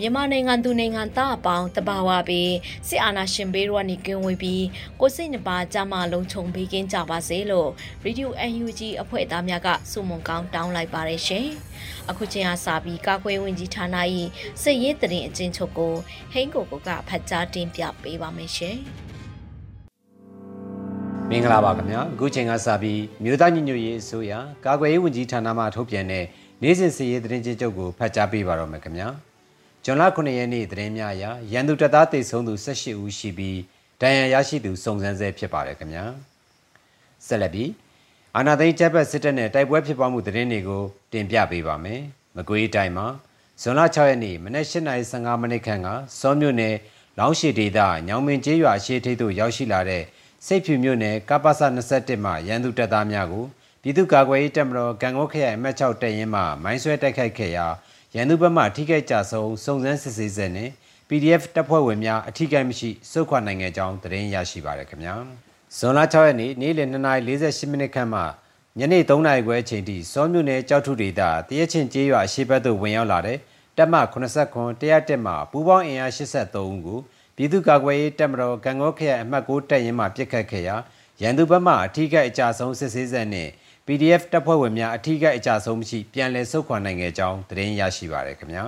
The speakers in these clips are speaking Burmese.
မြန်မာနိုင်ငံသူနိုင်ငံသားအပေါင်းတဘာဝပြီးစစ်အာဏာရှင်ဘေးရောကနေကင်းဝေးပြီးကိုစိတ်နှပါကြမှာလုံးချုံပေးကင်းကြပါစေလို့ Radio UNG အဖွဲ့သားများကစုမုံကောင်းတောင်းလိုက်ပါတယ်ရှင်။အခုချိန်အားစပြီးကာကွယ်ဝင်ကြီးဌာန၏စစ်ရေးတရင်အချင်းချုပ်ကိုဟိန်းကိုကိုကဖတ်ကြားတင်ပြပေးပါမယ်ရှင်။မင်္ဂလာပါခင်ဗျာအခုချိန်ကစပြီးမြို့သားညီညွတ်ရေးအစိုးရကာကွယ်ရေးဝန်ကြီးဌာနမှထုတ်ပြန်တဲ့နေ့စဉ်စီရေးသတင်းချင်းချုပ်ကိုဖတ်ကြားပေးပါတော့မယ်ခင်ဗျာ။ဂျွ န်လ9ရက်နေ့သတင်းများအရရန်သူတပ်သားတိတ်ဆုံးသူ18ဦးရှိပြီးဒဏ်ရာရရှိသူစုံစမ်းဆဲဖြစ်ပါတယ်ခင်ဗျာဆက်လက်ပြီးအာနာသိန်းချက်ဘက်စစ်တပ်နဲ့တိုက်ပွဲဖြစ်ပွားမှုသတင်းတွေကိုတင်ပြပေးပါမယ်မကွေးတိုင်းမှာဇွန်လ6ရက်နေ့မနက်8:15မိနစ်ခန့်ကစောမြို့နယ်လောင်းရှိဒေသညောင်မင်းကျေးရွာရှေ့ထိပ်သို့ရောက်ရှိလာတဲ့စိတ်ဖြူမြို့နယ်ကပ္ပစ21မှရန်သူတပ်သားများကိုပြည်သူ့ကာကွယ်ရေးတပ်မတော်ကံကောခရိုင်အမှတ်6တပ်ရင်းမှမိုင်းဆွဲတိုက်ခိုက်ခဲ့ရာ ရန်သူဘက်မှထိခိုက်ကြဆုံးစုံစမ်းစစ်ဆေးစက်နဲ့ PDF တပ်ဖွဲ့ဝင်များအထိခိုက်မရှိစုခွာနိုင်ခဲ့ကြောင်းသတင်းရရှိပါရခင်ဗျာဇွန်လ6ရက်နေ့နေ့လယ်2:48မိနစ်ခန့်မှညနေ3နာရီခွဲအချိန်ထိစောမြို့နယ်ကြောက်ထုဒေသတရချင်းကျေးရွာအရှိဘက်သို့ဝင်ရောက်လာတဲ့တပ်မ89 101မှပူးပေါင်းအင်အား83ဦးကိုပြည်သူ့ကာကွယ်ရေးတပ်မတော်ကံကောခရိုင်အမှတ်6တပ်ရင်းမှပြစ်ခတ်ခဲ့ရာရန်သူဘက်မှအထိခိုက်အကြဆုံးစစ်ဆေးဆက်နှင့် PDF တပ်ဖွဲ့ဝင်များအထူးကအကြဆုံးမရှိပြန်လည်ဆုတ်ခွာနိုင်ခဲ့ကြောင်းသတင်းရရှိပါရခင်ဗျာ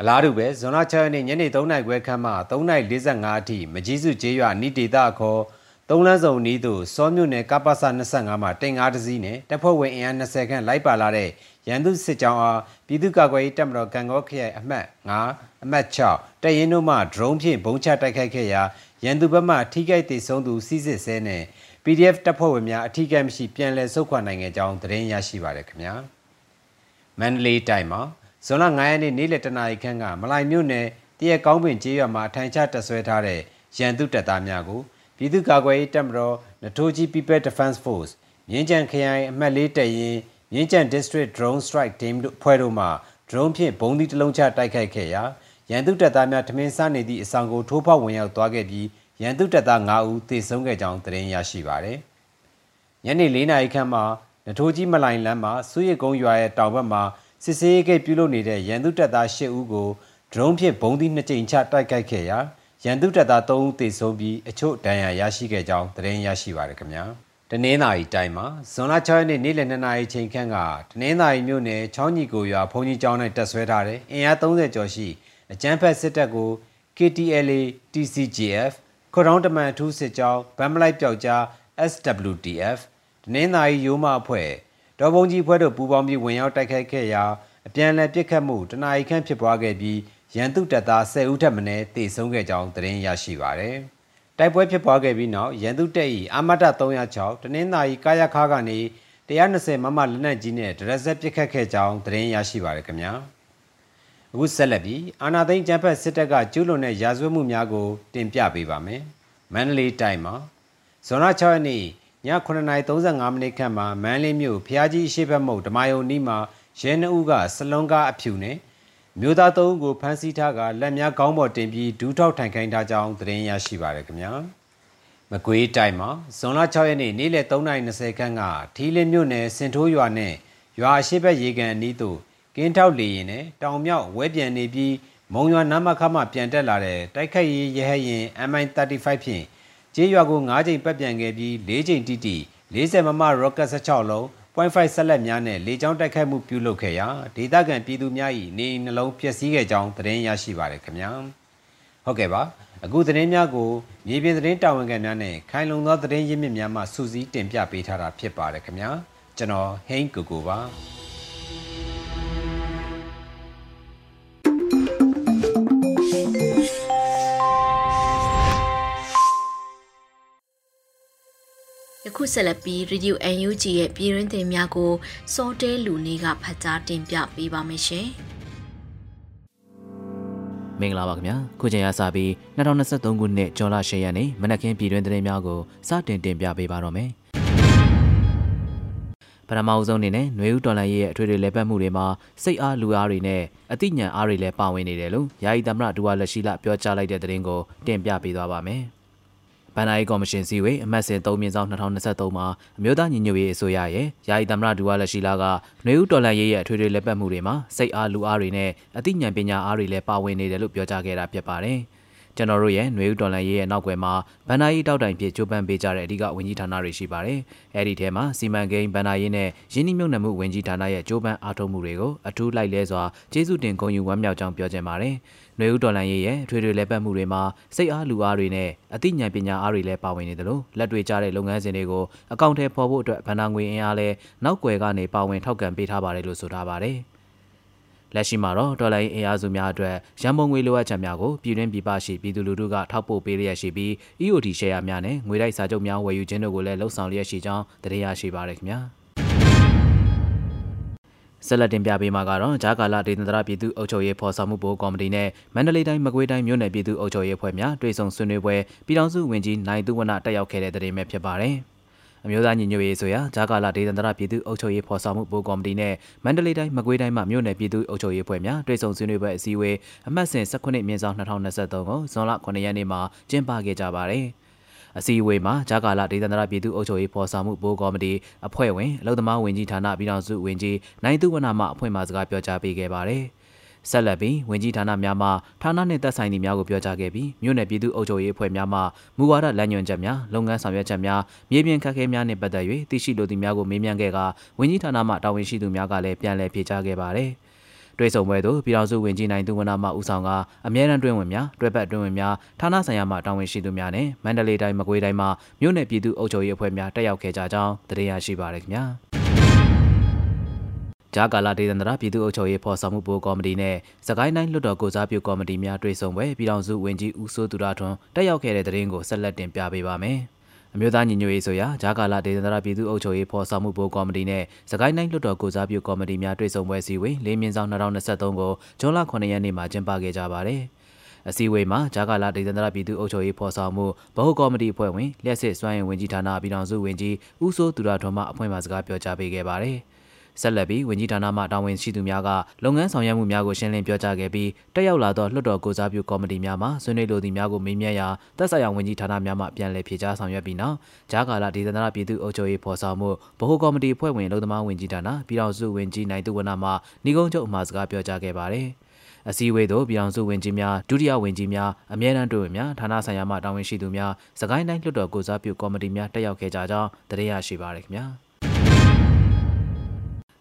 အလားတူပဲဇွန်လ6ရက်နေ့ညနေ3နာရီခွဲခန့်မှ3:45အထိမကြီးစုကျေးရွာနိဒေတာခေါ်သုံးလန်းစုံနီးသို့စောမြို့နယ်ကပ္ပစ25မှာတင်ကားတစ်စီးနဲ့တပ်ဖွဲ့ဝင်အင်အား20ခန့်လိုက်ပါလာတဲ့ရန်သူစစ်ကြောင်းအားပြည်သူ့ကာကွယ်ရေးတပ်မတော်ကံကောခရိုင်အမှတ်9အမှတ်6တပ်ရင်းတို့မှ drone ဖြင့်ဘုံချတိုက်ခိုက်ခဲ့ရာရန်သူဘက်မှထိခိုက်ဒေဆုံးသူစီးစစ်ဆဲနဲ့ PDF တပ်ဖွဲ့ဝင်များအထူးကမရှိပြန်လည်ဆုတ်ခွာနိုင်ခဲ့ကြောင်းသတင်းရရှိပါရခင်ဗျာမန္တလေးတိုင်းမှာဇွန်လ9ရက်နေ့နေ့လယ်တနာရီခန့်ကမလိုင်မြို့နယ်တရက်ကောင်းပင်ကျေးရွာမှာအထိုင်ချတပ်ဆွဲထားတဲ့ရန်သူတပ်သားများကိုပြည်သူ့ကာကွယ်ရေးတပ်မတော်နထိုးကြီး People Defense Force မြင်းကြံခရိုင်အမှတ်၄တပ်ရင်းမြင်းကြံ District Drone Strike Team တို့ဖွဲ့တို့မှ drone ဖြင့်ဘုံသီးတစ်လုံးချတိုက်ခိုက်ခဲ့ရာရန်သူတပ်သားများထမင်းစားနေသည့်အဆောင်ကိုထိုးဖောက်ဝင်ရောက်သွားခဲ့ပြီး ရန်သူတပ်သား9ဦးသေဆုံးခဲ့ကြောင်းသတင်းရရှိပါသည်။ညနေ4နာရီခန့်မှာနထိုးကြီးမလိုင်လမ်းမှာစုရကုန်းရွာရဲ့တောင်ဘက်မှာစစ်စေးဂိတ်ပြုလုပ်နေတဲ့ရန်သူတပ်သား10ဦးကိုဒရုန်းဖြင့်ဘုံသီးနှစ်ကြိမ်ချတိုက်ခိုက်ခဲ့ရာရန်သူတပ်သား3ဦးသေဆုံးပြီးအချို့ဒဏ်ရာရရှိခဲ့ကြောင်းသတင်းရရှိပါရခင်ဗျာ။တနင်္သာရီတိုင်းမှာဇွန်လ6ရက်နေ့နေ့လယ်2နာရီချိန်ခန့်ကတနင်္သာရီမြို့နယ်ချောင်းကြီးကိုရွာဘုံကြီးကျောင်း၌တပ်ဆွဲထားတဲ့အင်အား30ကျော်ရှိအကြမ်းဖက်စစ်တပ်ကို KTLA TCGF ခေါတောင်းတမန်အထူးစစ်ကြောင်းဗမ်မလိုက်ပြောက်ကြား SWTF ဒနင်းသာရီရိုးမအဖွဲ့ဒေါ်ဘုံကြီးဖွဲ့တို့ပူးပေါင်းပြီးဝင်ရောက်တိုက်ခိုက်ခဲ့ရာအပြန်အလှန်ပစ်ခတ်မှုတနအီခန့်ဖြစ်ပွားခဲ့ပြီးရန်သူတပ်သား10ဦးထပ်မံတေဆုံးခဲ့ကြောင်းသတင်းရရှိပါရယ်တိုက်ပွဲဖြစ်ပွားခဲ့ပြီးနောက်ရန်သူတပ်၏အာမတ306တနင်္သာရီကာယခါကနေ120မမလက်နက်ကြီးနဲ့ဒရက်ဆက်ပစ်ခတ်ခဲ့ကြောင်းသတင်းရရှိပါရခင်ဗျာ အခုဆက်လက်ပြီးအာနာသိန်းကျန်းဖက်စစ်တပ်ကကျူးလွန်တဲ့ရာဇဝတ်မှုများကို တင်ပြပေးပါမယ်။မန္တလေးတိုင်းမှာဇွန်လ6ရက်နေ့ည9:35မိနစ်ခန့်မှာမန္တလေးမြို့ဖျားကြီးအရှိဘက်မုတ်ဓမာယုံနီးမှာရဲနှုတ်ကစလွန်ကားအဖြူနဲ့မြို့သားသုံးကိုဖမ်းဆီးထားကလက်များကောင်းပေါ်တင်ပြီးဒူးထောက်ထိုင်ခိုင်းထားကြောင်းသတင်းရရှိပါရခင်ဗျာ။မကွေးတိုင်းမှာဇွန်လ6ရက်နေ့နေ့လယ်3:20ခန်းကထီးလင်းမြို့နယ်စင်ထိုးရွာနဲ့ရွာအရှိဘက်ရေကန်အနီးသို့ ကင်းထောက်လေရင်နဲ့တောင်မြောက်ဝဲပြန်နေပြီးမုံရွာနမခမှပြန်တက်လာတဲ့တိုက်ခိုက်ရေးရဟရင် MI35 ဖြင့်ကျေးရွာကို9ကြိမ်ပတ်ပြန်ခဲ့ပြီး4ကြိမ်တိတိ40မမ rocket 16လုံး .5 ဆက်လက်များနဲ့လေကြောင်းတိုက်ခိုက်မှုပြုလုပ်ခဲ့ရာဒေသခံပြည်သူများ၏နေနှလုံးပျက်စီးခဲ့ကြောင်းသတင်းရရှိပါရခင်ဗျာဟုတ်ကဲ့ပါအခုသတင်းများကိုမြေပြင်သတင်းတာဝန်ခံများနဲ့ခိုင်လုံသောသတင်းရင်းမြစ်များမှစူးစီးတင်ပြပေးထားတာဖြစ်ပါတယ်ခင်ဗျာကျွန်တော်ဟိန်းကူကူပါ ယခုဆက်လက်ပြီး Radio UNG ရဲ့ပြည်ရင်းတင်များကိုစောတဲလူနေကဖတ်ကြားတင်ပြပေးပါမယ်ရှင်။မင်္ဂလာပါခင်ဗျာခုချိန်ရစပြီး2023ခုနှစ်ဇွန်လ10ရက်နေ့မနက်ခင်းပြည်တွင်သတင်းများကိုစတင်တင်ပြပေးပါတော့မယ်ပထမအဆုံးအနေနဲ့ຫນွေဦးတော်လန်ရဲ့အထွေထွေလဲပတ်မှုတွေမှာစိတ်အားလူအားတွေနဲ့အသိဉာဏ်အားတွေလည်းပါဝင်နေတယ်လို့ယာယီသမရဒူဝါလက်ရှိလပြောကြားလိုက်တဲ့သတင်းကိုတင်ပြပေးသွားပါမယ်။ ဘန်နာရီကော်မရှင်စည်းဝေးအမှတ်စဉ်3မြင်းဆောင်2023မှာအမျိုးသားညီညွတ်ရေးအစိုးရရဲ့ယာယီသမ္မတဒူဝါလက်ရှိလာကနှွေဦးတော်လန်ရေးရဲ့အထွေထွေလက်ပတ်မှုတွေမှာစိတ်အားလူအားတွေနဲ့အသိဉာဏ်ပညာအားတွေလည်းပါဝင်နေတယ်လို့ပြောကြားခဲ့တာဖြစ်ပါတယ်။ကျွန်တော်တို့ရဲ့ຫນွေဦးတော်လန်ရေးရဲ့နောက်ွယ်မှာဗန်နာရီတောက်တိုင်ဖြစ်ကြိုးပမ်းပေးကြတဲ့အဓိကဝန်ကြီးဌာနတွေရှိပါတယ်။အဲဒီထဲမှာစီမံကိန်းဗန်နာရီနဲ့ရင်းနှီးမြှုပ်နှံမှုဝန်ကြီးဌာနရဲ့ကြိုးပမ်းအားထုတ်မှုတွေကိုအထူးလိုက်လဲစွာကျေးဇူးတင်ဂုဏ်ယူဝမ်းမြောက်ကြောင်းပြောချင်ပါတယ်။။နှွေဦးတော်လန်ရေးရဲ့ထွေထွေလဲပတ်မှုတွေမှာစိတ်အားလူအားတွေနဲ့အသိဉာဏ်ပညာအားတွေလည်းပါဝင်နေတယ်လို့လက်တွေ့ကျတဲ့လုပ်ငန်းစဉ်တွေကိုအကောင့်ထဲပေါ်ဖို့အတွက်ဗန္နာငွေအင်အားလည်းနောက်ွယ်ကနေပါဝင်ထောက်ခံပေးထားပါတယ်လို့ဆိုထားပါတယ်။လက်ရှိမှာတော့ဒေါ်လာအင်အားစုများအတွက်ရန်ပုံငွေလိုအပ်ချက်များကိုပြည်တွင်းပြည်ပရှိပြည်သူလူထုကထောက်ပို့ပေးရရှိပြီး EOD ရှယ်ယာများနဲ့ငွေတိုက်စာချုပ်များဝယ်ယူခြင်းတို့ကိုလည်းလှုံ့ဆော်လျက်ရှိကြောင်းသတင်းရရှိပါရခင်ဗျာ။ ဆက်လက်တင်ပြပေးမှာကတော့ဂျာကာလာဒေသန္တရပြည်သူ့အုပ်ချုပ်ရေးဖော်ဆောင်မှုဘိုးကော်မတီနဲ့မန္တလေးတိုင်းမကွေးတိုင်းမြို့နယ်ပြည်သူ့အုပ်ချုပ်ရေးဖွဲ့များတွေ့ဆုံဆွေးနွေးပွဲပြည်ထောင်စုဝန်ကြီးနိုင်သူဝနတက်ရောက်ခဲ့တဲ့တဲ့တင်ပဲဖြစ်ပါတယ်။အမျိုးသားညီညွတ်ရေးဆိုရာဂျာကာလာဒေသန္တရပြည်သူ့အုပ်ချုပ်ရေးဖော်ဆောင်မှုဘိုးကော်မတီနဲ့မန္တလေးတိုင်းမကွေးတိုင်းမှမြို့နယ်ပြည်သူ့အုပ်ချုပ်ရေးဖွဲ့များတွေ့ဆုံဆွေးနွေးပွဲအစည်းအဝေးအမှတ်စဉ်18မြင်းဆောင်2023ကိုဇွန်လ9ရက်နေ့မှာကျင်းပခဲ့ကြပါတယ်။ အစည်းအဝေးမှာဂျာကာလာဒေသန္တရပြည်သူ့အုပ်ချုပ်ရေးဖော်ဆောင်မှုဘိုးကော်မတီအဖွဲ့ဝင်အလုံသမားဝင်ကြီးဌာနပြည်ထောင်စုဝင်ကြီးနိုင်သူဝနမှအဖွဲ့မှစကားပြောကြားပေးခဲ့ပါတယ်။ဆက်လက်ပြီးဝင်ကြီးဌာနများမှဌာနနှင့်သက်ဆိုင်သည့်များကိုပြောကြားခဲ့ပြီးမြို့နယ်ပြည်သူ့အုပ်ချုပ်ရေးအဖွဲ့များမှမူဝါဒလမ်းညွှန်ချက်များလုပ်ငန်းဆောင်ရွက်ချက်များမြေပြင်ခက်ခဲများနှင့်ပတ်သက်၍သိရှိလိုသည့်များကိုမေးမြန်းခဲ့ကဝင်ကြီးဌာနမှတာဝန်ရှိသူများကလည်းပြန်လည်ဖြေကြားခဲ့ပါတယ်။ တွေ့ဆုံပွဲသို့ပြည်ထောင်စုဝန်ကြီးနိုင်သူဝနမှဦးဆောင်ကအမြဲတမ်းတွင်ဝင်များတွဲပတ်တွင်ဝင်များဌာနဆိုင်ရာမှတာဝန်ရှိသူများနဲ့မန္တလေးတိုင်းမကွေးတိုင်းမှမြို့နယ်ပြည်သူ့အုပ်ချုပ်ရေးအဖွဲ့များတက်ရောက်ခဲ့ကြကြောင်းသိရရှိပါရခင်ဗျာဂျာကာလာဒေသန္တရပြည်သူ့အုပ်ချုပ်ရေးဖော်ဆောင်မှုဘိုးကော်မတီနဲ့စကိုင်းတိုင်းလွှတ်တော်ကိုစားပြုကော်မတီများတွေ့ဆုံပွဲပြည်ထောင်စုဝန်ကြီးဦးစိုးသူရထွန်းတက်ရောက်ခဲ့တဲ့တဲ့ရင်ကိုဆက်လက်တင်ပြပေးပါမယ်။ အမျိုးသားညီညွတ်ရေးဆိုရာဂျာကာလာဒေသန္တရပြည်သူ့အုပ်ချုပ်ရေးဖော်ဆောင်မှုဘိုးကော်မတီနဲ့စကိုင်းတိုင်းလွှတ်တော်ကိုစားပြုကော်မတီများတွေ့ဆုံပွဲစည်းဝေးလေးမြင်းဆောင်2023ကိုဇွန်လ9ရက်နေ့မှာကျင်းပခဲ့ကြပါတယ်။အစည်းအဝေးမှာဂျာကာလာဒေသန္တရပြည်သူ့အုပ်ချုပ်ရေးဖော်ဆောင်မှုဗဟိုကော်မတီအဖွဲ့ဝင်လျှက်စစ်စွမ်းရင်ဝင်ကြီးဌာနပြည်ထောင်စုဝင်ကြီးဦးစိုးသူရထွန်းမှအဖွဲ့မှစကားပြောကြားပေးခဲ့ပါတယ်။ ဆက်လက်ပြီးဝန်ကြီးဌာနမှတာဝန်ရှိသူများကလုပ်ငန်းဆောင်ရွက်မှုများကိုရှင်းလင်းပြောကြားခဲ့ပြီးတက်ရောက်လာသောလွှတ်တော်ကိုစားပြုကော်မတီများမှဆွေးနွေးလိုသည့်များကိုမေးမြန်းရာသက်ဆိုင်ရာဝန်ကြီးဌာနများမှပြန်လည်ဖြေကြားဆောင်ရွက်ပြီးနောက်ဂျာကာလာဒေသနာပြည်သူ့အုပ်ချုပ်ရေးဖော်ဆောင်မှုဗဟိုကော်မတီဖွဲ့ဝင်လုံသမားဝန်ကြီးဌာနပြည်ထောင်စုဝန်ကြီးနိုင်သူဝနမှဏီကုန်းချုပ်အမှာစကားပြောကြားခဲ့ပါတယ်အစည်းအဝေးသို့ပြည်အောင်စုဝင်ကြီးများဒုတိယဝင်ကြီးများအမြဲတမ်းတွေ့ဝင်များဌာနဆိုင်ရာမှတာဝန်ရှိသူများစကိုင်းတိုင်းလွှတ်တော်ကိုစားပြုကော်မတီများတက်ရောက်ခဲ့ကြကြောင်းသိရရှိပါရခင်ဗျာ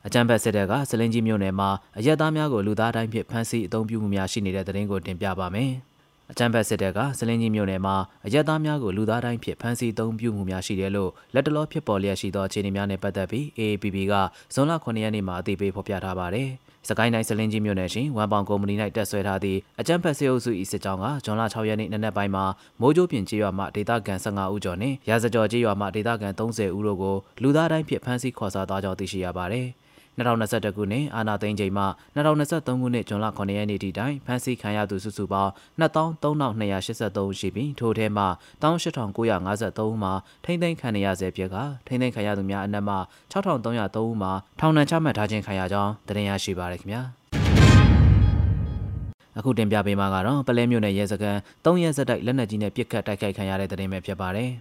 အကြံဖက်စစ်တပ်ကစလင်းကြီးမြို့နယ်မှာအရက်သားများကိုလူသားတိုင်းဖြင့်ဖမ်းဆီးအုံပြုမှုများရှိနေတဲ့တဲ့တင်ကိုတင်ပြပါမယ်။အကြံဖက်စစ်တပ်ကစလင်းကြီးမြို့နယ်မှာအရက်သားများကိုလူသားတိုင်းဖြင့်ဖမ်းဆီးအုံပြုမှုများရှိတယ်လို့လက်တလောဖြစ်ပေါ်လျက်ရှိသောအခြေအနေများနဲ့ပတ်သက်ပြီး AAPP ကဇွန်လ9ရက်နေ့မှာအသိပေးဖော်ပြထားပါတယ်။စကိုင်းတိုင်းစလင်းကြီးမြို့နယ်ရှင်ဝမ်ပေါင်ကုမ္ပဏီ၌တက်ဆွဲထားသည့်အကြံဖက်စေအုပ်စု၏စစ်ကြောင်းကဇွန်လ6ရက်နေ့နနက်ပိုင်းမှာမိုးကြိုးပြင်ကျေးရွာမှဒေသခံ15ဦးကျော်နှင့်ရာဇကျော်ကျေးရွာမှဒေသခံ30ဦးတို့ကိုလူသားတိုင်းဖြင့်ဖမ်းဆီးခေါ်ဆောင်သွားကြောင်းသိရှိရပါတယ်။ 2021ခုနှစ်အာဏာသိမ်းချိန်မှ2023ခုနှစ်ဇွန်လ9ရက်နေ့ထိတိုင်ဖမ်းဆီးခံရသူစုစုပေါင်း23,283ရှိပြီးထိုထဲမှာ18953ဦးမှာထိမ့်သိမ်းခံရဆဲဖြစ်ကထိမ့်သိမ်းခံရသူများအနက်မှ6303ဦးမှာထောင်ဒဏ်ချမှတ်ထားခြင်းခံရကြောင်းတင်ရရှိပါရခင်ဗျာအခုတင်ပြပေးမှာကတော့ပလဲမြို့နယ်ရဲစခန်း၃ရက်စက်တိုက်လက်နက်ကြီးနဲ့ပစ်ခတ်တိုက်ခိုက်ခံရတဲ့တဲ့တင်ပဲဖြစ်ပါတယ်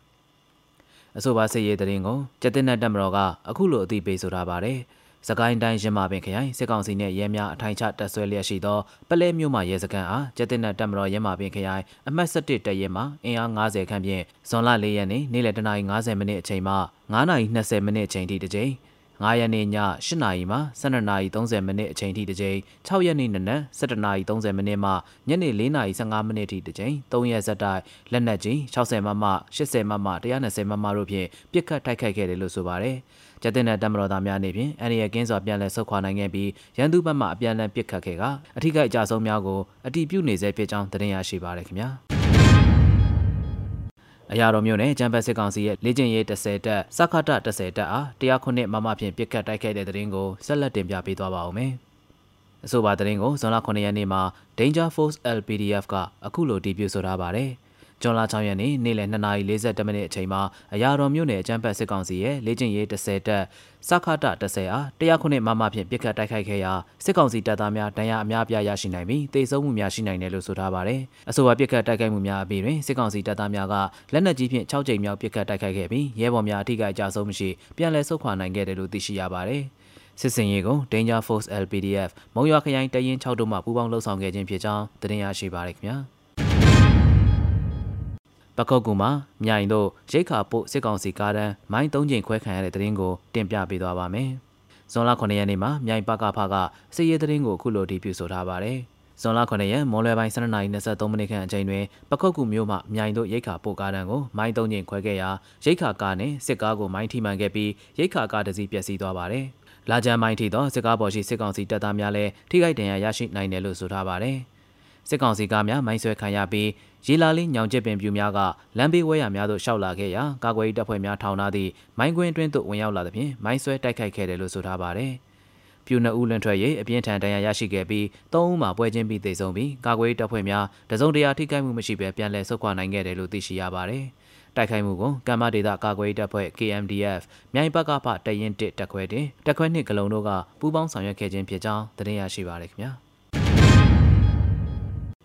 အဆိုပါစစ်ရေးတဲ့တင်ကိုကျက်တင်တဲ့တက်မတော်ကအခုလိုအသိပေးဆိုထားပါတယ်။ စကိုင်းတိုင်းရမပင်ခရိုင်စစ်ကောင်စီနဲ့ရဲများအထိုင်ချတပ်ဆွဲလျက်ရှိသောပလဲမြို့မှရဲစခန်းအားကျက်တင်နတ်တပ်မတော်ရမပင်ခရိုင်အမှတ်17တပ်ရဲမှအင်အား90ခန့်ဖြင့်ဇွန်လ4ရက်နေ့နေ့လယ်တနာရီ90မိနစ်အချိန်မှ9နာရီ20မိနစ်အချိန်ထိတစ်ကြိမ်9ရက်နေ့ည8နာရီမှ12နာရီ30မိနစ်အချိန်ထိတစ်ကြိမ်6ရက်နေ့နနက်17နာရီ30မိနစ်မှညနေ4နာရီ15မိနစ်ထိတစ်ကြိမ်3ရက်ဆက်တိုက်လက်နက်ကြီး60မမ80မမ120မမတို့ဖြင့်ပစ်ခတ်တိုက်ခိုက်ခဲ့တယ်လို့ဆိုပါတယ် ကျတဲ့တဲ့တမတော်သားများနေဖြင့်အန်ရီရဲ့ကင်းစွာပြန်လည်ဆုတ်ခွာနိုင်ခဲ့ပြီးရန်သူဘက်မှအပြန်အလှန်ပစ်ခတ်ခဲ့ကအထိကိအကြဆုံးများကိုအတိပြုနေစေဖြစ်ကြောင်းသတင်းရရှိပါရခင်ဗျာအရာတော်မျိုးနဲ့ကျမ်းပတ်စစ်ကောင်စီရဲ့လေ့ကျင့်ရေး30တက်စခတ30တက်အား109မမဖြင့်ပြစ်ခတ်တိုက်ခိုက်တဲ့တဲ့ရင်ကိုဆက်လက်တင်ပြပေးသွားပါဦးမယ်။အဆိုပါတဲ့ရင်ကိုဇွန်လ9ရက်နေ့မှာ Danger Force LPDF ကအခုလိုတည်ပြုဆိုထားပါတ ယ်။ဂျွန်လာ6ရက်နေ့နေ့လယ်2:42မိနစ်အချိန်မှာအရာတော်မြို့နယ်အကြမ်းဖက်စစ်ကောင်စီရဲ့လေ့ကျင့်ရေး10တက်စခတာ10အား100ခုနှစ်မမဖြင့်ပြစ်ခတ်တိုက်ခိုက်ခဲ့ရာစစ်ကောင်စီတပ်သားများဒဏ်ရာအများပြားရရှိနိုင်ပြီးတေဆုံးမှုများရှိနိုင်တယ်လို့ဆိုထားပါတယ်။အဆိုပါပြစ်ခတ်တိုက်ခိုက်မှုများအပြီးတွင်စစ်ကောင်စီတပ်သားများကလက်နက်ကြီးဖြင့်6ကြိမ်မြောက်ပြစ်ခတ်တိုက်ခိုက်ခဲ့ပြီးရဲဘော်များအထိကအကြဆုံးမရှိပြန်လည်ဆုတ်ခွာနိုင်ခဲ့တယ်လို့သိရှိရပါတယ်။စစ်စင်ရေးကို Danger Force LPDF မုံရွာခရိုင်တရင်6တို့မှပူးပေါင်းလှုပ်ဆောင်ခဲ့ခြင်းဖြစ်ကြောင်းသတင်းရရှိပါရခင်ဗျာ။ ပခုတ်ကူမှာမြိုင်တို့ရိတ်ခါပို့စစ်ကောင်စီကားတန်းမိုင်း၃ချိန်ခွဲခံရတဲ့တဲ့ရင်ကိုတင်ပြပေးသွားပါမယ်။ဇွန်လ9ရက်နေ့မှာမြိုင်ပကဖကစစ်ရေးတဲ့ရင်ကိုအခုလိုဒီပြုဆိုထားပါတယ်။ဇွန်လ9ရက်မော်လွယ်ပိုင်း12နာရီ23မိနစ်ခန့်အချိန်တွင်ပခုတ်ကူမြို့မှမြိုင်တို့ရိတ်ခါပို့ကားတန်းကိုမိုင်း၃ချိန်ခွဲခဲ့ရာရိတ်ခါကားနဲ့စစ်ကားကိုမိုင်းထိမှန်ခဲ့ပြီးရိတ်ခါကားတစ်စီးပျက်စီးသွားပါတယ်။လာကြမ်းမိုင်းထိသောစစ်ကားပေါ်ရှိစစ်ကောင်စီတပ်သားများလည်းထိခိုက်ဒဏ်ရာရရှိနိုင်တယ်လို့ဆိုထားပါတယ်။ စစ်ကောင်စီကားများမိုင်းဆွဲခံရပြီးရေလာလေးညောင်ကျစ်ပင်ပြူများကလမ်းဘေးဝဲရများသို့ရှောက်လာခဲ့ရာကာကွယ်ရေးတပ်ဖွဲ့များထောင်ထားသည့်မိုင်းကွင်းအတွင်းသို့ဝင်ရောက်လာသဖြင့်မိုင်းဆွဲတိုက်ခိုက်ခဲ့တယ်လို့ဆိုထားပါတယ်။ပြူနှစ်ဦးလွန်ထွက်၍အပြင်းထန်ဒဏ်ရာရရှိခဲ့ပြီးသုံးဦးမှာပွဲချင်းပြီးသေဆုံးပြီးကာကွယ်ရေးတပ်ဖွဲ့များတစုံတရာထိခိုက်မှုမရှိဘဲပြန်လည်ဆုတ်ခွာနိုင်ခဲ့တယ်လို့သိရှိရပါတယ်။တိုက်ခိုက်မှုကိုကမ္မဒေသကာကွယ်ရေးတပ်ဖွဲ့ KMDF မြိုင်ဘက်ကဖတရင်1တက်ခွဲတင်တက်ခွဲ2ကလုံးတို့ကပူးပေါင်းဆောင်ရွက်ခဲ့ခြင်းဖြစ်ကြောင်းသတင်းရရှိပါရခင်ဗျာ။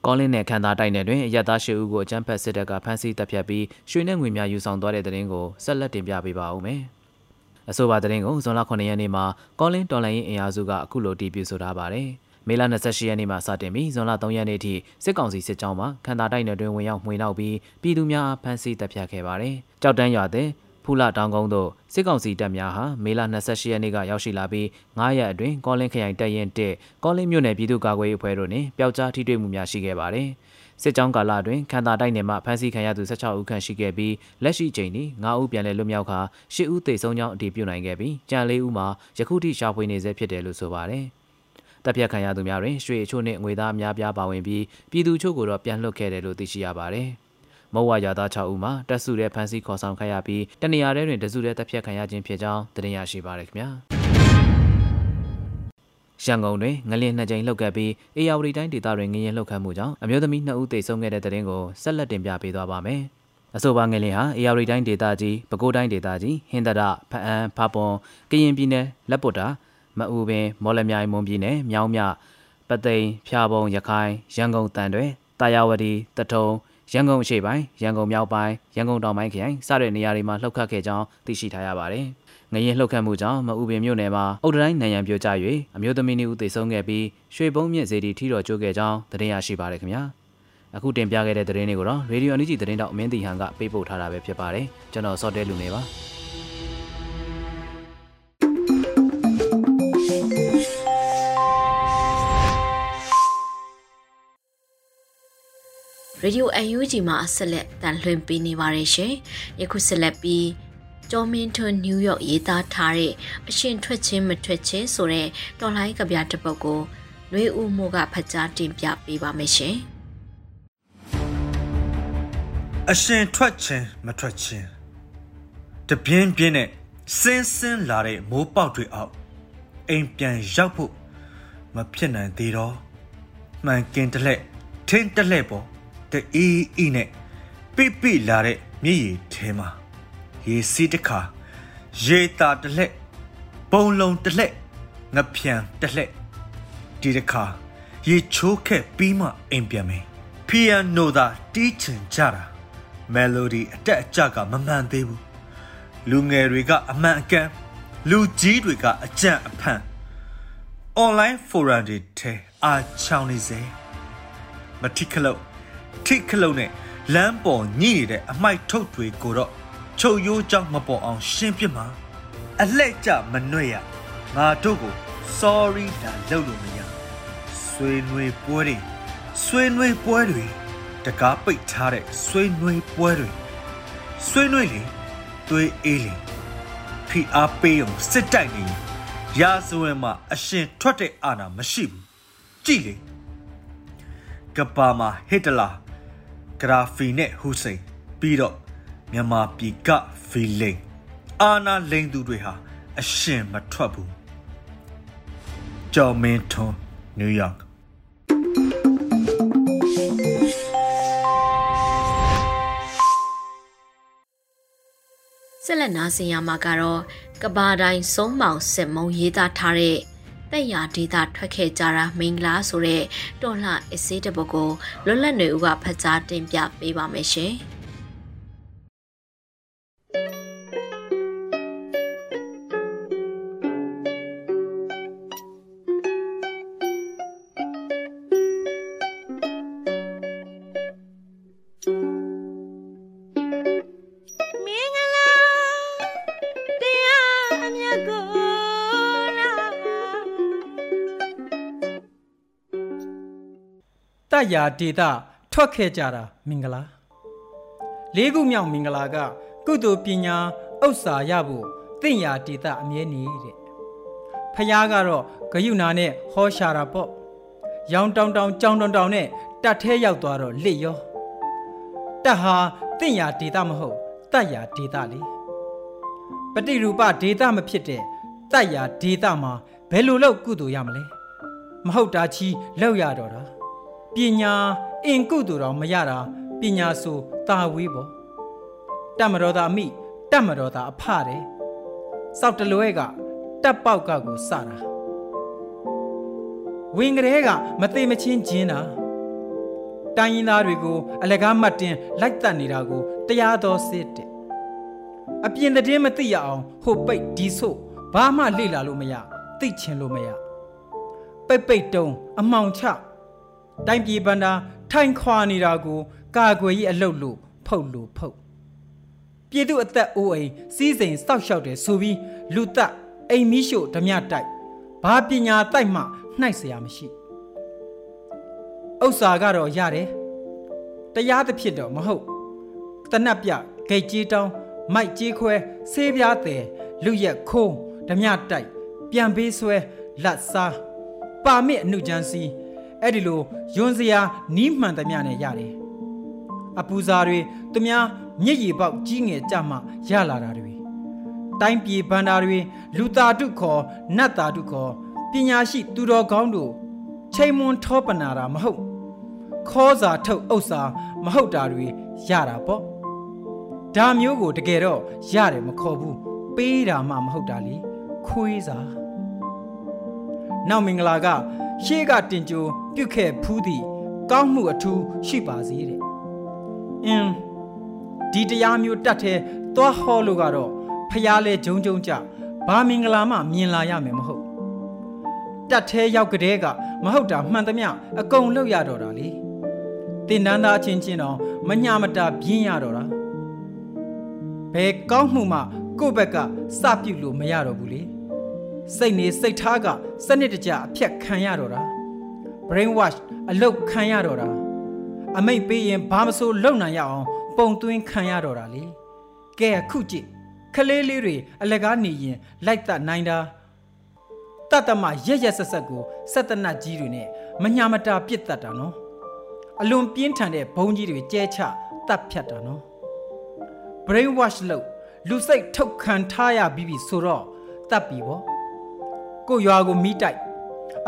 ကောလင်းနယ်ခန္ဓာတိုက်နယ်တွင်အရက်သား၈ဦးကိုအကြမ်းဖက်စစ်တပ်ကဖမ်းဆီးတပ်ဖြတ်ပြီးရွှေနဲ့ငွေများယူဆောင်သွားတဲ့တဲ့ရင်ကိုဆက်လက်တင်ပြပေးပါဦးမယ်။အဆိုပါတဲ့ရင်ကိုဇွန်လ9ရက်နေ့မှာကောလင်းတော်လိုင်းရင်အင်အားစုကအခုလိုတီးပြဆိုထားပါတယ်။မေလ28ရက်နေ့မှာစတင်ပြီးဇွန်လ3ရက်နေ့ထိစစ်ကောင်စီစစ်ကြောင်းမှခန္ဓာတိုက်နယ်တွင်ဝင်ရောက်မှွေနောက်ပြီးပြည်သူများဖမ်းဆီးတပ်ဖြတ်ခဲ့ပါတယ်။ကြောက်တန်းရွာတဲ့ ဖူလာတောင်ကုန်းသို့စစ်ကောင်စီတပ်များဟာမေလ28ရက်နေ့ကရောက်ရှိလာပြီး9ရက်အတွင်းကောလင်းခရိုင်တပ်ရင်1ကောလင်းမြို့နယ်ပြည်သူ့ကာကွယ်ရေးအဖွဲ့တို့နှင့်ပျောက်ကြားထိတွေ့မှုများရှိခဲ့ပါတယ်။စစ်ကြောင်းကာလအတွင်းခန္ဓာတိုက်နယ်မှဖမ်းဆီးခံရသူ16ဦးခန့်ရှိခဲ့ပြီးလက်ရှိချိန်ထိ9ဦးပြန်လည်လွတ်မြောက်ခါ10ဦးသေဆုံးကြောင်းအတည်ပြုနိုင်ခဲ့ပြီးကြံ4ဦးမှာယခုထိရှာဖွေနေဆဲဖြစ်တယ်လို့ဆိုပါတယ်။တပ်ဖြတ်ခံရသူများတွင်ရွှေအချို့နှင့်ငွေသားအများပြားပါဝင်ပြီးပြည်သူချို့ကိုတော့ပြန်လွှတ်ခဲ့တယ်လို့သိရှိရပါတယ်။ မုတ်ဝါရွာသား6ဦးမှာတက်စုတဲ့ဖမ်းဆီးခေါ်ဆောင်ခံရပြီးတနေရာထဲတွင်တစုတဲ့တပ်ဖြတ်ခံရခြင်းဖြစ်ကြောင်းသတင်းရရှိပါရခင်ဗျာရန်ကုန်တွင်ငလျင်နှစ်ကြိမ်လှုပ်ခတ်ပြီးအေယာဝတီတိုင်းဒေသတွင်ငလျင်လှုပ်ခတ်မှုကြောင့်အမျိုးသမီး2ဦးသေဆုံးခဲ့တဲ့တဲ့တင်ကိုဆက်လက်တင်ပြပေးသွားပါမယ်။အဆိုပါငလျင်ဟာအေယာဝတီတိုင်းဒေသကြီးပဲခူးတိုင်းဒေသကြီးဟင်္ဒရဖအံဖပွန်ကရင်ပြည်နယ်လက်ပုတ်တာမအူပင်မော်လမြိုင်မွန်ပြည်နယ်မြောင်းမြပသိမ်ဖျာပုံရခိုင်ရန်ကုန်တန်တွေတာယာဝတီတထုံ ရန်ကုန်အရှေ့ပိုင်းရန်ကုန်မြောက်ပိုင်းရန်ကုန်တောင်ပိုင်းခရိုင်စတဲ့နေရာတွေမှာလှုပ်ခတ်ခဲ့ကြောင်းသိရှိထားရပါတယ်။ငရင်လှုပ်ခတ်မှုကြောင့်မအူပင်မြို့နယ်မှာအုတ်တိုင်းနိုင်ရန်ပြိုကျ၍အမျိုးသမီးနှစ်ဦးသေဆုံးခဲ့ပြီးရွှေဘုံမြင့်စေတီထီတော်ကျိုးခဲ့ကြောင်းသတင်းရရှိပါရခင်ဗျာ။အခုတင်ပြခဲ့တဲ့သတင်းတွေကိုတော့ရေဒီယိုအန်ဂျီသတင်းတောက်အမင်းတီဟန်ကပေးပို့ထားတာပဲဖြစ်ပါတယ်။ကျွန်တော်စောတဲလူနေပါ။ Radio UNG မှာဆက်လက်တန်လှည့်ပေးနေပါတယ်ရှင်။ယခုဆက်လက်ပြီးကျော်မင်းထွန်းနယူးယောက်ရေးသားထားတဲ့အရှင်ထွက်ချင်းမထွက်ချင်းဆိုတဲ့တော်လိုင်းကဗျာတစ်ပုဒ်ကိုຫນွေဦးမိုးကဖတ်ကြားတင်ပြပေးပါမယ်ရှင်။အရှင်ထွက်ချင်းမထွက်ချင်းတပြင်းပြင်းနဲ့စင်းစင်းလာတဲ့မိုးပေါက်တွေအောက်အိမ်ပြန်ရောက်ဖို့မဖြစ်နိုင်သေးတော့မှန်ကင်တလက်ထင်းတလက်ပေါ်တ အေးအေးနဲ့ပိပိလာတဲ့မြည်ရည်ထဲမှာရေစီးတစ်ခါရေတာတလက်ပုံလုံးတလက်ငဖြံတလက်ဒီတစ်ခါရေချိုးခက်ပြီးမှအိမ်ပြန်မယ်ဖီယန်နိုသာတီးချင်ကြတာမယ်လိုဒီအတက်အကျကမမှန်သေးဘူးလူငယ်တွေကအမှန်အကန်လူကြီးတွေကအကြံအဖန် online forum တွေထဲအားချောင်းနေစေမတိခလုတ် ထိခလုံးနဲ့လမ်းပေါ်ညှိနေတဲ့အမိုက်ထုတ်တွေကိုတော့ချုပ်ရိုးကြောင့်မပေါ်အောင်ရှင်းပြမှာအလှဲ့ကြမနှွဲ့ရငါတို့ကို sorry ဒါလုပ်လို့မရဆွေးနွေးပွဲတွေဆွေးနွေးပွဲတွေတကားပိတ်ထားတဲ့ဆွေးနွေးပွဲတွေဆွေးနွေးလေသွေးအေးလေဖိအားပေးအောင်စစ်တိုက်နေရာဇဝင်မှာအရှင်ထွက်တဲ့အာဏာမရှိဘူးကြည့်လေကပါမှာဟစ်တလာ ဂရာဖီနဲ့ဟူစိန်ပြီးတော့မြန်မာပြည်ကဖီလိန်အာနာလိန်သူတွေဟာအရှင်မထွက်ဘူးကျော်မင်းထွန်းနယူးယောက်ဆက်လက်နားဆင်ရမှာကတော့ကဘာတိုင်းစုံမောင်စစ်မုံရေးသားထားတဲ့ တက်ရဒေတာထွက်ခဲ့ကြတာမင်္ဂလာဆိုတဲ့တော်လှအစည်းတပုတ်ကိုလွတ်လပ်နေဦးကဖတ်ကြားတင်ပြပေးပါမယ်ရှင်။ ရာဒေတာထွက်ခဲ့ကြတာမင်္ဂလာလေးခုမြောက်မင်္ဂလာက ကုသိုလ်ပညာဥစ္စာရဖို့တင့်ရာဒေတာအမြဲနေတဲ့ဖះကတော့ဂယုနာနဲ့ဟောရှာတာပေါ့ရောင်တောင်တောင်ကြောင်တောင်တောင်နဲ့တတ်သေးရောက်သွားတော့လစ်ရောတတ်ဟာတင့်ရာဒေတာမဟုတ်တတ်ရာဒေတာလေပฏิရူပဒေတာမဖြစ်တဲ့တတ်ရာဒေတာမှာဘယ်လိုလုပ်ကုသိုလ်ရမလဲမဟုတ်တာချီလောက်ရတော့တာ ပညာအင်ကုသိုလ်တော်မရတာပညာဆိုတာဝေးပေါ့တတ်မတော်သာမိတတ်မတော်သာအဖတဲ့စောက်တလွဲကတက်ပေါက်ကကိုစတာဝင်ကလေးကမသိမချင်းကျင်းတာတိုင်းရင်းသားတွေကိုအလကားမှတ်တင်လိုက်တတ်နေတာကိုတရားတော်စစ်တဲ့အပြင်တည်းမသိရအောင်ဟိုပိတ်ဒီဆို့ဘာမှလေ့လာလို့မရသိချင်လို့မရပိတ်ပိတ်တုံးအမှောင်ချ တိုင်းပြည်ဗန္တာထိုင်ခွာနေတာကိုကာကွယ်ရေးအလုပ်လို့ဖုတ်လို့ဖုတ်ပြည်သူအသက်အိုးအိမ်စီးစိမ်စောက်ရှောက်တယ်ဆိုပြီးလူသက်အိမ်မီးရှို့ဓမြတိုက်ဘာပညာတိုက်မှနှိုက်เสียမရှိဥစ္စာကတော့ရတယ်တရားသဖြင့်တော့မဟုတ်တနတ်ပြဂိတ်ကြီးတောင်းမိုက်ကြီးခွဲဆေးပြားတယ်လူရက်ခိုးဓမြတိုက်ပြန်ပေးဆွဲလက်စားပါမစ်အနုချမ်းစီ အဲ့ဒီလိုယွန်းစရာနီးမှန်သမျှနဲ့ရတယ်အပူဇာတွေသူများမျက်ရည်ပေါက်ကြီးငယ်ကြမှရလာတာတွေတိုင်းပြည်ဗန္တာတွေလူသားတုခေါ်နတ်သားတုခေါ်ပညာရှိသူတော်ကောင်းတို့ချိန်မွန်ထောပနာတာမဟုတ်ခေါ်စာထုတ်ဥစ္စာမဟုတ်တာတွေရတာပေါ့ဒါမျိုးကိုတကယ်တော့ရတယ်မခေါ်ဘူးပေးတာမှမဟုတ်တာလေခွေးစာနောက်မင်္ဂလာက ရှေးကတင်ကြိုပြုတ်ခဲ့ဖူးသည့်ကောင်းမှုအထူးရှိပါစေတဲ့အင်းဒီတရားမျိုးတတ်တဲ့သွားဟောလို့ကတော့ဖျားလဲဂျုံဂျုံကြဘာမင်္ဂလာမှမြင်လာရမယ်မဟုတ်တတ်သေးရောက်ကတဲ့ကမဟုတ်တာမှန်သမျှအကုန်လောက်ရတော့တာလေတင်နန်းသားချင်းချင်းတော့မညာမတာပြင်းရတော့တာဘယ်ကောင်းမှုမှကိုယ့်ဘက်ကစပြုတ်လို့မရတော့ဘူးလေ စိတ်နေစိတ်ထားကစနစ်တကျအဖြတ်ခံရတော့တာ brain wash အလုတ်ခံရတော့တာအမိတ်ပေးရင်ဘာမဆိုလုံနိုင်ရအောင်ပုံသွင်းခံရတော့တာလေကဲအခုကြည့်ခလေးလေးတွေအလကားနေရင်လိုက်တတ်နိုင်တာတတ်တမရက်ရက်ဆက်ဆက်ကိုစက်တနတ်ကြီးတွေနဲ့မညာမတာပြစ်တတ်တာနော်အလွန်ပြင်းထန်တဲ့ဘုံကြီးတွေကျဲချတတ်ဖြတ်တာနော် brain wash လို့လူစိတ်ထုတ်ခံထားရပြီးပြီဆိုတော့တတ်ပြီပေါ့ ကိုရွာကိုမိတိုက်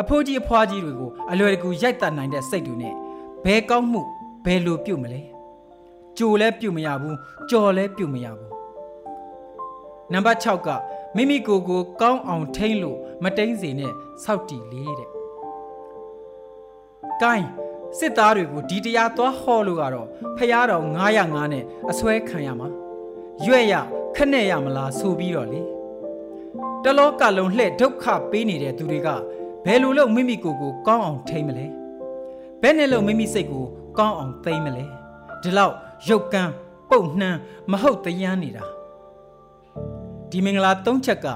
အဖိုးကြီးအဖွားကြီးတွေကိုအလွယ်တကူရိုက်တတ်နိုင်တဲ့စိတ်တွေနဲ့ဘယ်ကောင်းမှုဘယ်လိုပြုတ်မလဲကြိုလဲပြုတ်မရဘူးကြော်လဲပြုတ်မရဘူးနံပါတ်6ကမိမိကိုယ်ကိုကောင်းအောင်ထိန်းလို့မတိန်စေနဲ့စောက်တီလေးတဲ့။ကိုင်းစစ်သားတွေကိုဒီတရားသွားဟောလို့ကတော့ဖះတော်905နဲ့အစွဲခံရမှာ။ရွက်ရခနဲ့ရမလားဆိုပြီးတော့လေ။ တလောကလုံးလှဲ့ဒုက္ခပေးနေတဲ့သူတွေကဘယ်လိုလုပ်မိမိကိုယ်ကိုကောင်းအောင်ထိမ့်မလဲဘယ်နဲ့လို့မိမိစိတ်ကိုကောင်းအောင်သိမ့်မလဲဒီလောက်ရုပ်ကန်းပုတ်နှမ်းမဟုတ်တရားနေတာဒီမင်္ဂလာ၃ချက်က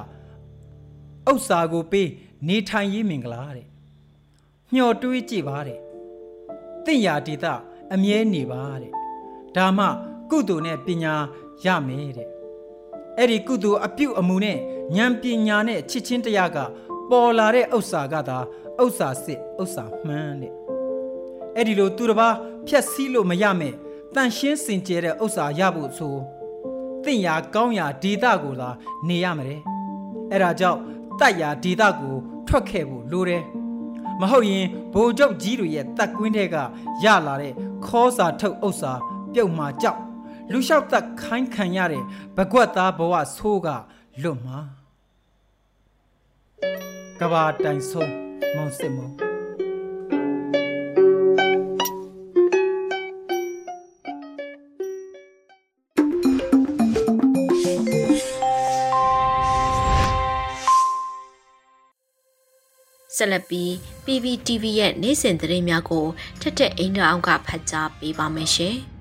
ဥစ္စာကိုပေးနေထိုင်ရေးမင်္ဂလာတဲ့မျှော်တွေးကြည့်ပါတဲ့တင့်ရာဒေတာအမြဲနေပါတဲ့ဒါမှကုသိုလ်နဲ့ပညာရမယ်တဲ့ အဲ့ဒီကုသိုလ်အပြုအမူနဲ့ဉာဏ်ပညာနဲ့ချစ်ချင်းတရားကပေါ်လာတဲ့ဥစ္စာကသာဥစ္စာစစ်ဥစ္စာမှန်တဲ့အဲ့ဒီလိုသူတစ်ပါးဖြက်စီးလို့မရမဲ့တန်ရှင်းစင်ကြဲတဲ့ဥစ္စာရဖို့ဆိုတင့်ရာကောင်းရာဒေတာကိုသာနေရမှာတဲ့အဲ့ဒါကြောင့်တိုက်ရာဒေတာကိုထွက်ခဲ့ဖို့လိုတယ်မဟုတ်ရင်ဘိုလ်ချုပ်ကြီးတွေရဲ့တက်ကွင်းတွေကရလာတဲ့ခေါ်စာထုတ်ဥစ္စာပြုတ်မှကြောက် လူလျှောက်သက်ခိုင်းခံရတဲ့ဘကွက်သားဘဝဆိုးကလွတ်မှာကဘာတိုင်ဆုံးမောင်စစ်မောင်ဆက်လက်ပြီး PPTV ရဲ့နေ့စဉ်သတင်းများကိုထက်ထက်အင်ဒရာအောင်ကဖတ်ကြားပေးပါမယ်ရှင်။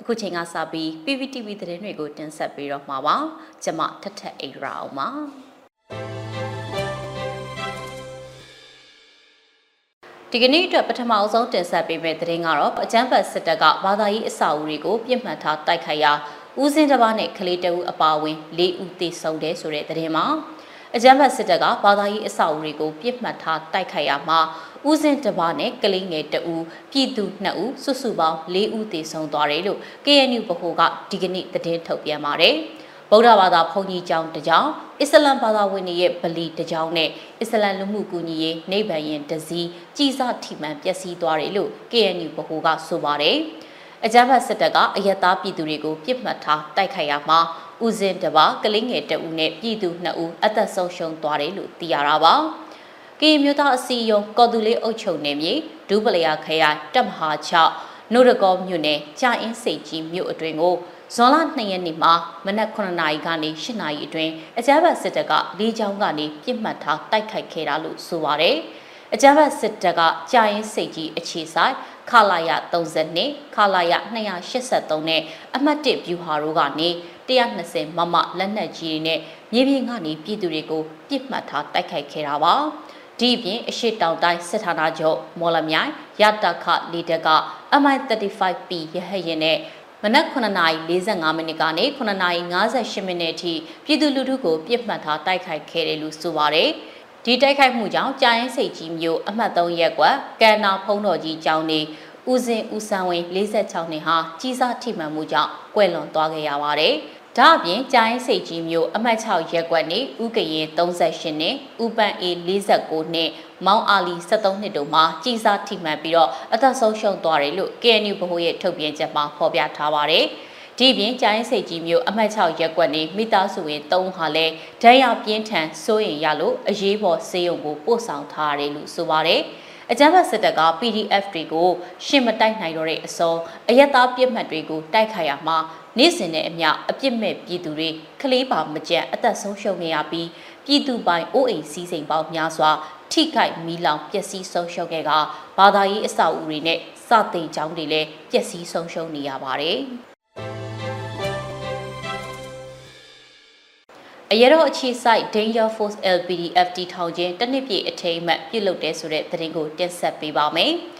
အခုချိန်ကစပြီး PPTV သတင်းတွေကိုတင်ဆက်ပေးတော့မှာပါ။ကျွန်မထက်ထက်အင်ဒရာအောင်ပါ။ဒီကနေ့အတွက်ပထမအဆုံးတင်ဆက်ပေးမယ့်သတင်းကတော့အကြမ်းဖက်စစ်တပ်ကဘာသာရေးအဆောက်အဦတွေကိုပြစ်မှတ်ထားတိုက်ခိုက်ရာဦးစင်းတစ်ပါးနဲ့ကလေးတအူအပါအဝင်၄ဦးသေဆုံးတယ်ဆိုတဲ့သတင်းမှာအကြမ်းဖက်စစ်တပ်ကဘာသာရေးအဆောက်အဦတွေကိုပြစ်မှတ်ထားတိုက်ခိုက်ရမှာ ဦးစင်တပါးနဲ့ကလေးငယ်တအူပြည်သူ2ဦးစုစုပေါင်း4ဦးသေဆုံးသွားတယ်လို့ KNU ဗဟိုကဒီကနေ့သတင်းထုတ်ပြန်ပါတယ်။ဗုဒ္ဓဘာသာဘုန်းကြီးကျောင်းတစ်ကျောင်းအစ္စလမ်ဘာသာဝင်တွေရဲ့ဗလီတစ်ကျောင်းနဲ့အစ္စလမ်လူမှုကူညီရေးနေဗန်ရင်တစည်းကြီးစားထိမှန်ပျက်စီးသွားတယ်လို့ KNU ဗဟိုကဆိုပါတယ်။အကြမ်းဖက်စစ်တပ်ကအယက်သားပြည်သူတွေကိုပြစ်မှတ်ထားတိုက်ခိုက်ရမှာဦးစင်တပါကလေးငယ်တဦးနဲ့ပြည်သူ2ဦးအသက်ဆုံးရှုံးသွားတယ်လို့သိရတာပါ။ ကီမျိုးသားအစည်းအရုံးကော်တူလေးအုပ်ချုပ်နေမြေဒူးပလျာခရိုင်တပ်မဟာ6နိုရကောမြို့နယ်ကြာအင်းစိတ်ကြီးမြို့အတွင်ကိုဇွန်လ2ရက်နေ့မှာမနက်9နာရီကနေ10နာရီအတွင်းအကြမ်းဖက်စစ်တပ်ကလေးချောင်းကနေပြစ်မှတ်ထားတိုက်ခိုက်ခဲ့တာလို့ဆိုပါတယ်။အကြမ်းဖက်စစ်တပ်ကကြာရင်စိတ်ကြီးအခြေဆိုင်ခလာရ32ခလာရ283နဲ့အမှတ်1ဗျူဟာတို့ကနေ120မမလက်နက်ကြီးတွေနဲ့မြေပြင်ကနေပြည်သူတွေကိုပြစ်မှတ်ထားတိုက်ခိုက်ခဲ့တာပါ ဒီအပြင်အရှိတောင်တိုင်းစစ်ဌာနချုပ်မော်လမြိုင်ရတခလီတက MI35P ရဟရင်နဲ့မနက်9:45မိနစ်ကနေ9:58မိနစ်အထိပြည်သူလူထုကိုပြစ်မှတ်ထားတိုက်ခိုက်ခဲ့တယ်လို့ဆိုပါတယ်။ဒီတိုက်ခိုက်မှုကြောင့်ကြာရင်စိတ်ကြီးမျိုးအမှတ်3ရက်ကွက်ကန္နာဖုံးတော်ကြီးကျောင်းနေဦးစင်ဦးဆန်းဝင်း46နှစ်ဟာကြီးစားထိမှန်မှုကြောင့်ကွယ်လွန်သွားခဲ့ရပါတယ်။ ဒါအပြင်ကျိုင်းစိတ်ကြီးမျိုးအမှတ်6ရက်ကွက်နေဥကရင်38နှစ်ဥပန်အေ49နှစ်မောင်အာလီ73နှစ်တို့မှာကြီးစားထိမှန်ပြီးတော့အသက်ဆုံးရှုံးသွားတယ်လို့ KNU ဗဟိုရဲ့ထုတ်ပြန်ချက်မှာဖော်ပြထားပါတယ်ဒီပြင်ကျိုင်းစိတ်ကြီးမျိုးအမှတ်6ရက်ကွက်နေမိသားစုဝင်3ဟာလဲဒဏ်ရာပြင်းထန်စိုးရင်ရလို့အရေးပေါ်ဆေးရုံကိုပို့ဆောင်ထားရတယ်လို့ဆိုပါတယ်အကြမ်းဖက်စစ်တပ်က PDF တွေကိုရှင်းမတိုက်နိုင်တော့တဲ့အစောအယက်သားပြစ်မှတ်တွေကိုတိုက်ခိုက်ရမှာ နေ့စဉ်နဲ့အမျှအပြစ်မဲ့ပြည်သူတွေကလေးပါမကြံအသက်ဆုံးရှုံးနေရပြီးပြည်သူပိုင်အိုးအိမ်စီးစိမ်ပေါင်းများစွာထိခိုက်မီလောင်ပျက်စီးဆုံးရှုံးခဲ့ကဘာသာရေးအဆောက်အဦတွေနဲ့စတင်ကျောင်းတွေလည်းပျက်စီးဆုံးရှုံးနေရပါတယ်။အရတော့အခြေဆိုင် Danger Force LPDF တီထောင်ခြင်းတနစ်ပြည့်အထိမ်းအမှတ်ပြုလုပ်တဲ့ဆိုတဲ့သတင်းကိုတင်ဆက်ပေးပါမယ်။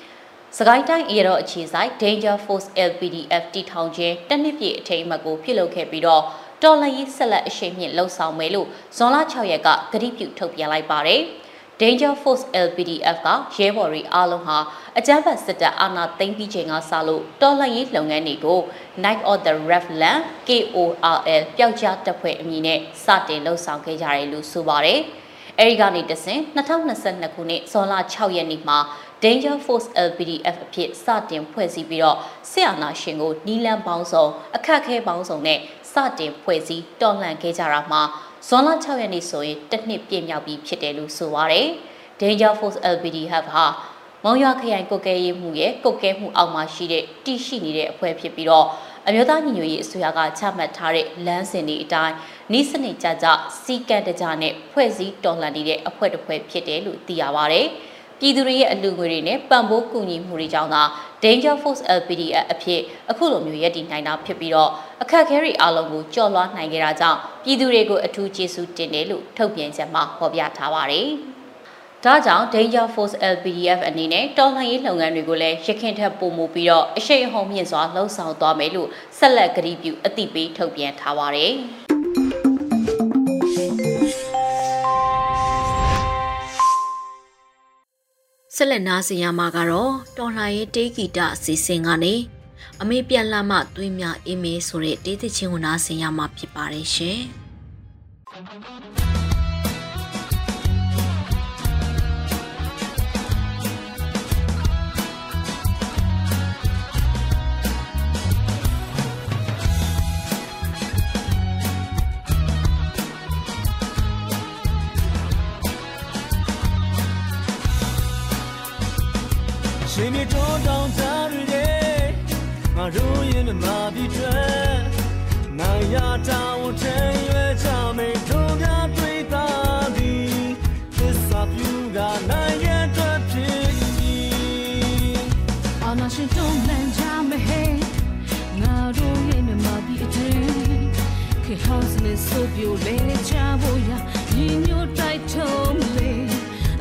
စကိုင်းတိုင်းအေရောအခြေဆိုင် Danger Force LPDF တီထောင်ခြင်းတနှစ်ပြည့်အထိမ်းအမှတ်ကိုပြုလုပ်ခဲ့ပြီးတော့တော်လှန်ရေးဆက်လက်အရှိန်မြင့်လှုပ်ဆောင်မယ်လို့ဇွန်လ6ရက်ကကတိပြုထုတ်ပြန်လိုက်ပါတယ်။ Danger Force LPDF ကရဲဘော်တွေအားလုံးဟာအကြမ်းဖက်စစ်တပ်အာဏာသိမ်းပြီးချိန်ကစလို့တော်လှန်ရေးလုပ်ငန်းတွေကို Night of the Revland KORL ပျောက်ကြားတပ်ဖွဲ့အမည်နဲ့စတင်လှုပ်ဆောင်ခဲ့ကြတယ်လို့ဆိုပါတယ်။အဲဒီကနေတဆင်2022ခုနှစ်ဇွန်လ6ရက်နေ့မှာ Danger Force LPDF အဖြစ်စတင်ဖွဲ့စည်းပြီးတော့စစ်အာဏာရှင်ကိုနီလန်ပေါင်းစုံအခက်ခဲပေါင်းစုံနဲ့စတင်ဖွဲ့စည်းတော်လှန်ခဲ့ကြတာမှာဇွန်လ6ရက်နေ့ဆိုရင်တစ်နှစ်ပြည့်မြောက်ပြီဖြစ်တယ်လို့ဆိုပါရယ် Danger Force LPDF ဟာမောင်ရွာခရိုင်ကုတ်ကဲရေးမှုရဲ့ကုတ်ကဲမှုအောက်မှာရှိတဲ့တည်ရှိနေတဲ့အဖွဲ့ဖြစ်ပြီးတော့အမျိုးသားညီညွတ်ရေးအစိုးရကချမှတ်ထားတဲ့လမ်းစဉ်တွေအတိုင်းဤစနစ်ကြကြစီကံတကြနဲ့ဖွဲ့စည်းတော်လှန်နေတဲ့အဖွဲ့တစ်ဖွဲ့ဖြစ်တယ်လို့သိရပါဗျ။ ပြည်သူတွေရဲ့အလူငွေတွေနဲ့ပံ့ပိုးကူညီမှုတွေကြောင့်သာ Danger Force LPDF အဖြစ်အခုလိုမျိုးရည်တည်နိုင်တာဖြစ်ပြီးတော့အခက်အခဲတွေအလုံးကိုကြော်လွှားနိုင်ခဲ့တာကြောင့်ပြည်သူတွေကိုအထူးကျေးဇူးတင်တယ်လို့ထုတ်ပြန်ချက်မှာဖော်ပြထားပါတယ်။ဒါကြောင့် Danger Force LPDF အနေနဲ့တော်လှန်ရေးလုပ်ငန်းတွေကိုလည်းရခင်ထက်ပိုမိုပြီးတော့အရှိန်အဟုန်မြင့်စွာလှုံ့ဆော်သွားမယ်လို့ဆက်လက်ကတိပြုအသိပေးထုတ်ပြန်ထားပါတယ်။ ဆက်လက်နားဆင်ရမှာကတော့တော်လှန်ရေးတေးဂီတအစီအစဉ်ကနေအမေပြန်လာမှသွေးမြအေးမေးဆိုတဲ့တေးသချင်းကိုနားဆင်ရမှာဖြစ်ပါတယ်ရှင်။ရှင် တို့ရဲ့မြမပြည်ထွက်နိုင်ရတာဝန်ထမ်းရွယ်ကြမယ်တို့များတွေ့တာဒီသစ္စာပြုကနိုင်ရတဲ့ဖြစ်ပြီးအာနာရှင်တုံးလန်ကြမဟဲငါတို့ရဲ့မြမပြည်အတွင်းခေဟောင်းစနဲ့ဆိုပြိုလဲချဖို့ရညီညွတ်တိုက်ထုံးလေ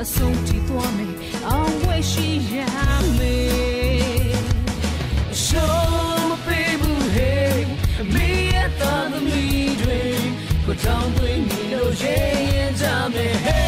အဆုံးထိသွားမယ်အောင်ဝဲရှိရမယ် ရင်ကြမယ် hey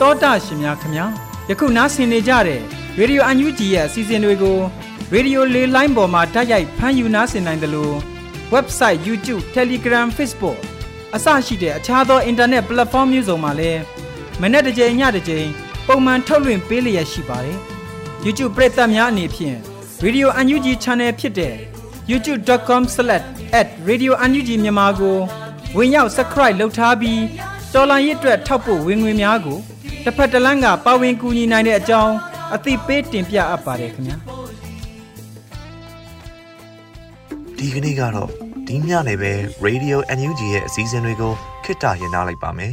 တောတာရှင်များခင်ဗျာယခုနားဆင်နေကြတဲ့ရေဒီယိုအန်ယူဂျီရဲ့အစီအစဉ်တွေကိုရေဒီယိုလေးလိုင်းပေါ်မှာတိုက်ရိုက်ဖမ်းယူနားဆင်နိုင်တယ်လို့ website YouTube Telegram Facebook အစရှိတဲ့အခြားသော internet platform မျိုးစုံမှာလည်း မနေ့တစ်ကြိမ်ညတစ်ကြိမ်ပုံမှန်ထုတ်လွှင့်ပေးလျက်ရှိပါတယ် YouTube ပရိသတ်များအနေဖြင့် Radio UNG Channel ဖြစ်တဲ့ youtube.com/radiounug မြန်မာကိုဝင်ရောက် subscribe လုပ်ထားပြီးတော်လိုင်းရစ်အတွက်ထောက်ပို့ဝင်ငွေများကိုတစ်ဖက်တစ်လမ်းကပါဝင်ကူညီနိုင်တဲ့အကြောင်းအသိပေးတင်ပြအပ်ပါတယ်ခင်ဗျာဒီကနေ့ကတော့ဒီညနေပဲ Radio NUG ရဲ့အစည်းအဝေးကိုခਿੱတရနာလိုက်ပါမယ်